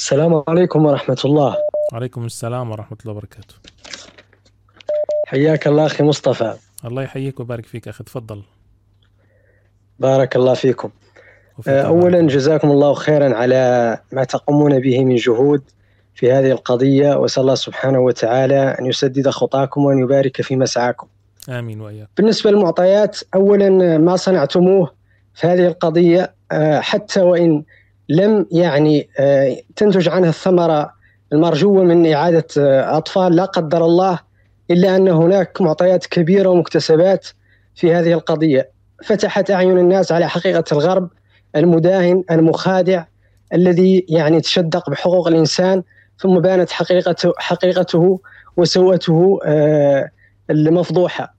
السلام عليكم ورحمة الله. وعليكم السلام ورحمة الله وبركاته. حياك الله أخي مصطفى. الله يحييك ويبارك فيك أخي تفضل. بارك الله فيكم. أولا. جزاكم الله خيرا على ما تقومون به من جهود في هذه القضية وأسأل الله سبحانه وتعالى أن يسدد خطاكم وأن يبارك في مسعاكم آمين وإياك بالنسبة للمعطيات أولا ما صنعتموه في هذه القضية آه، حتى وإن لم يعني آه، تنتج عنها الثمرة المرجوة من إعادة آه، أطفال. لا قدر الله إلا أن هناك معطيات كبيرة ومكتسبات في هذه القضية. فتحت أعين الناس على حقيقة الغرب المداهن المخادع الذي يعني تشدق بحقوق الإنسان ثم بانت حقيقته حقيقته وسوءته آه، المفضوحة.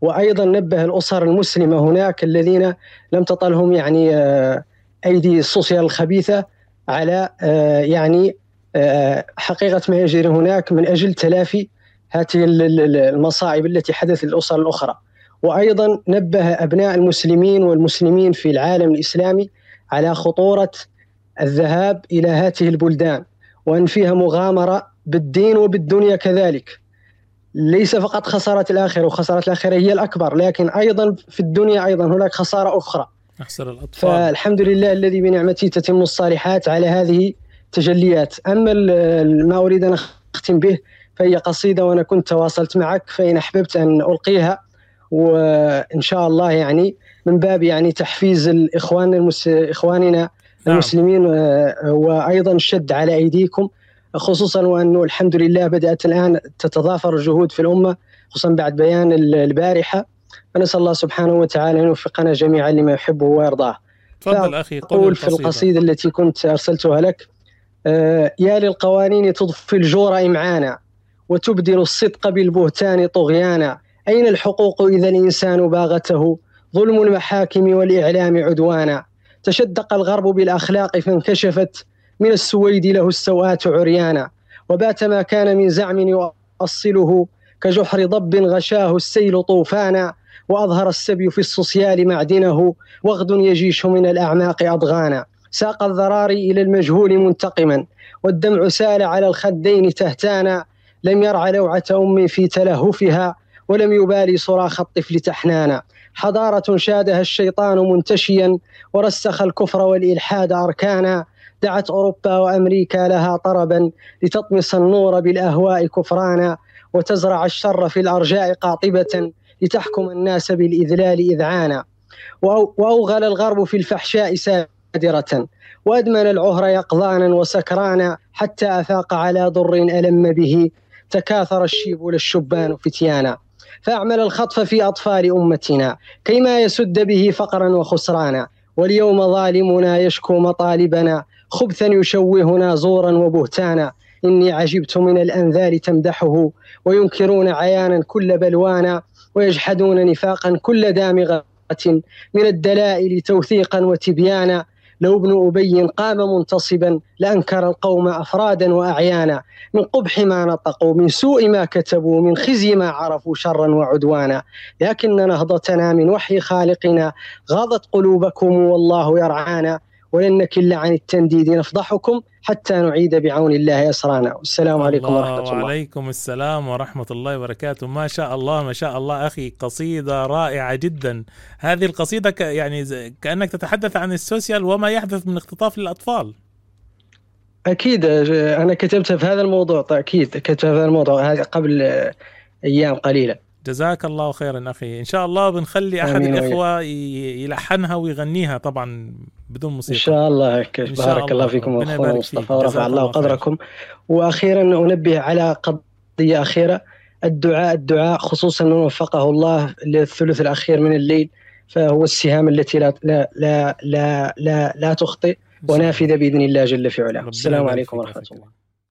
وأيضا نبه الأسر المسلمة هناك الذين لم تطلهم يعني آه، أيدي السوسيال الخبيثة على آه، يعني آه، حقيقة ما يجري هناك من أجل تلافي هذه ال- ال- المصائب التي حدثت للأسر الأخرى. وأيضا نبه أبناء المسلمين والمسلمين في العالم الإسلامي على خطورة الذهاب إلى هذه البلدان وأن فيها مغامرة بالدين وبالدنيا كذلك. ليس فقط خسارة الآخرة وخسارة الآخرة هي الأكبر لكن أيضا في الدنيا أيضا هناك خسارة أخرى. أخسر الأطفال. فالحمد لله الذي بنعمته تتم الصالحات على هذه التجليات. أما ما أريد أن أختم به فهي قصيدة وأنا كنت تواصلت معك فإن أحببت أن ألقيها وإن شاء الله يعني من باب يعني تحفيز الإخوان المس... إخواننا نعم. المسلمين وأيضا الشد على أيديكم خصوصا وأنه الحمد لله بدأت الآن تتضافر الجهود في الأمة خصوصا بعد بيان ال- البارحة. فنسأل الله سبحانه وتعالى أن يوفقنا جميعا لما يحبه ويرضاه. تفضل أخي قل أقول في القصيدة التي كنت أرسلتها لك آه، يا للقوانين تضفي الجور إمعانا وتبدل الصدق بالبهتان طغيانا. أين الحقوق إذا الإنسان باغته؟ ظلم المحاكم والإعلام عدوانا. تشدق الغرب بالأخلاق فانكشفت من السويد له السوءات عريانا. وبات ما كان من زعم يؤصله كجحر ضب غشاه السيل طوفانا وأظهر السبي في السوسيال معدنه وغد يجيش من الأعماق أضغانا. ساق الذراري إلى المجهول منتقما والدمع سال على الخدين تهتانا. لم يرع لوعة أم في تلهفها ولم يبالي صراخ الطفل تحنانا. حضارة شادها الشيطان منتشيا ورسخ الكفر والإلحاد أركانا. دعت أوروبا وأمريكا لها طربا لتطمس النور بالأهواء كفرانا. وتزرع الشر في الأرجاء قاطبة لتحكم الناس بالإذلال إذعانا وأو- وأوغل الغرب في الفحشاء سادرة. وأدمن العهر يقظانا وسكرانا حتى أفاق على ضر ألم به. تكاثر الشيب للشبان فتيانا. فأعمل الخطف في أطفال أمتنا. كيما يسد به فقرا وخسرانا. واليوم ظالمنا يشكو مطالبنا. خبثا يشوهنا زورا وبهتانا. إني عجبت من الأنذال تمدحه وينكرون عيانا كل بلوانا ويجحدون نفاقا كل دامغة من الدلائل توثيقا وتبيانا. لو ابن أبي قام منتصبا لأنكر القوم أفرادا وأعيانا. من قبح ما نطقوا من سوء ما كتبوا من خزي ما عرفوا شرا وعدوانا. لكن نهضتنا من وحي خالقنا غاضت قلوبكم والله يرعانا. ولن نكل عن التنديد نفضحكم حتى نعيد بعون الله أسرانا والسلام عليكم ورحمة الله. وعليكم السلام ورحمة الله وبركاته. ما شاء الله ما شاء الله أخي قصيدة رائعة جدا. هذه القصيدة ك يعني كأنك تتحدث عن السوشيال وما يحدث من اختطاف للأطفال. أكيد أنا كتبتها في هذا الموضوع أكيد كتبتها في هذا الموضوع هذا قبل أيام قليلة. جزاك الله خيرا أخي إن شاء الله بنخلي. الإخوة ي- يلحنها ويغنيها طبعا بدون موسيقى شاء الله ك- إن شاء بارك الله. الله فيكم فيك. مصطفى ورفع الله. قدركم وأخيرا أنبه على قضية أخيرة الدعاء الدعاء خصوصا من وفقه الله للثلث الأخير من الليل فهو السهام التي لا لا لا لا لا, لا تخطئ إن شاء الله. جل في علاه السلام عليكم أخي. الله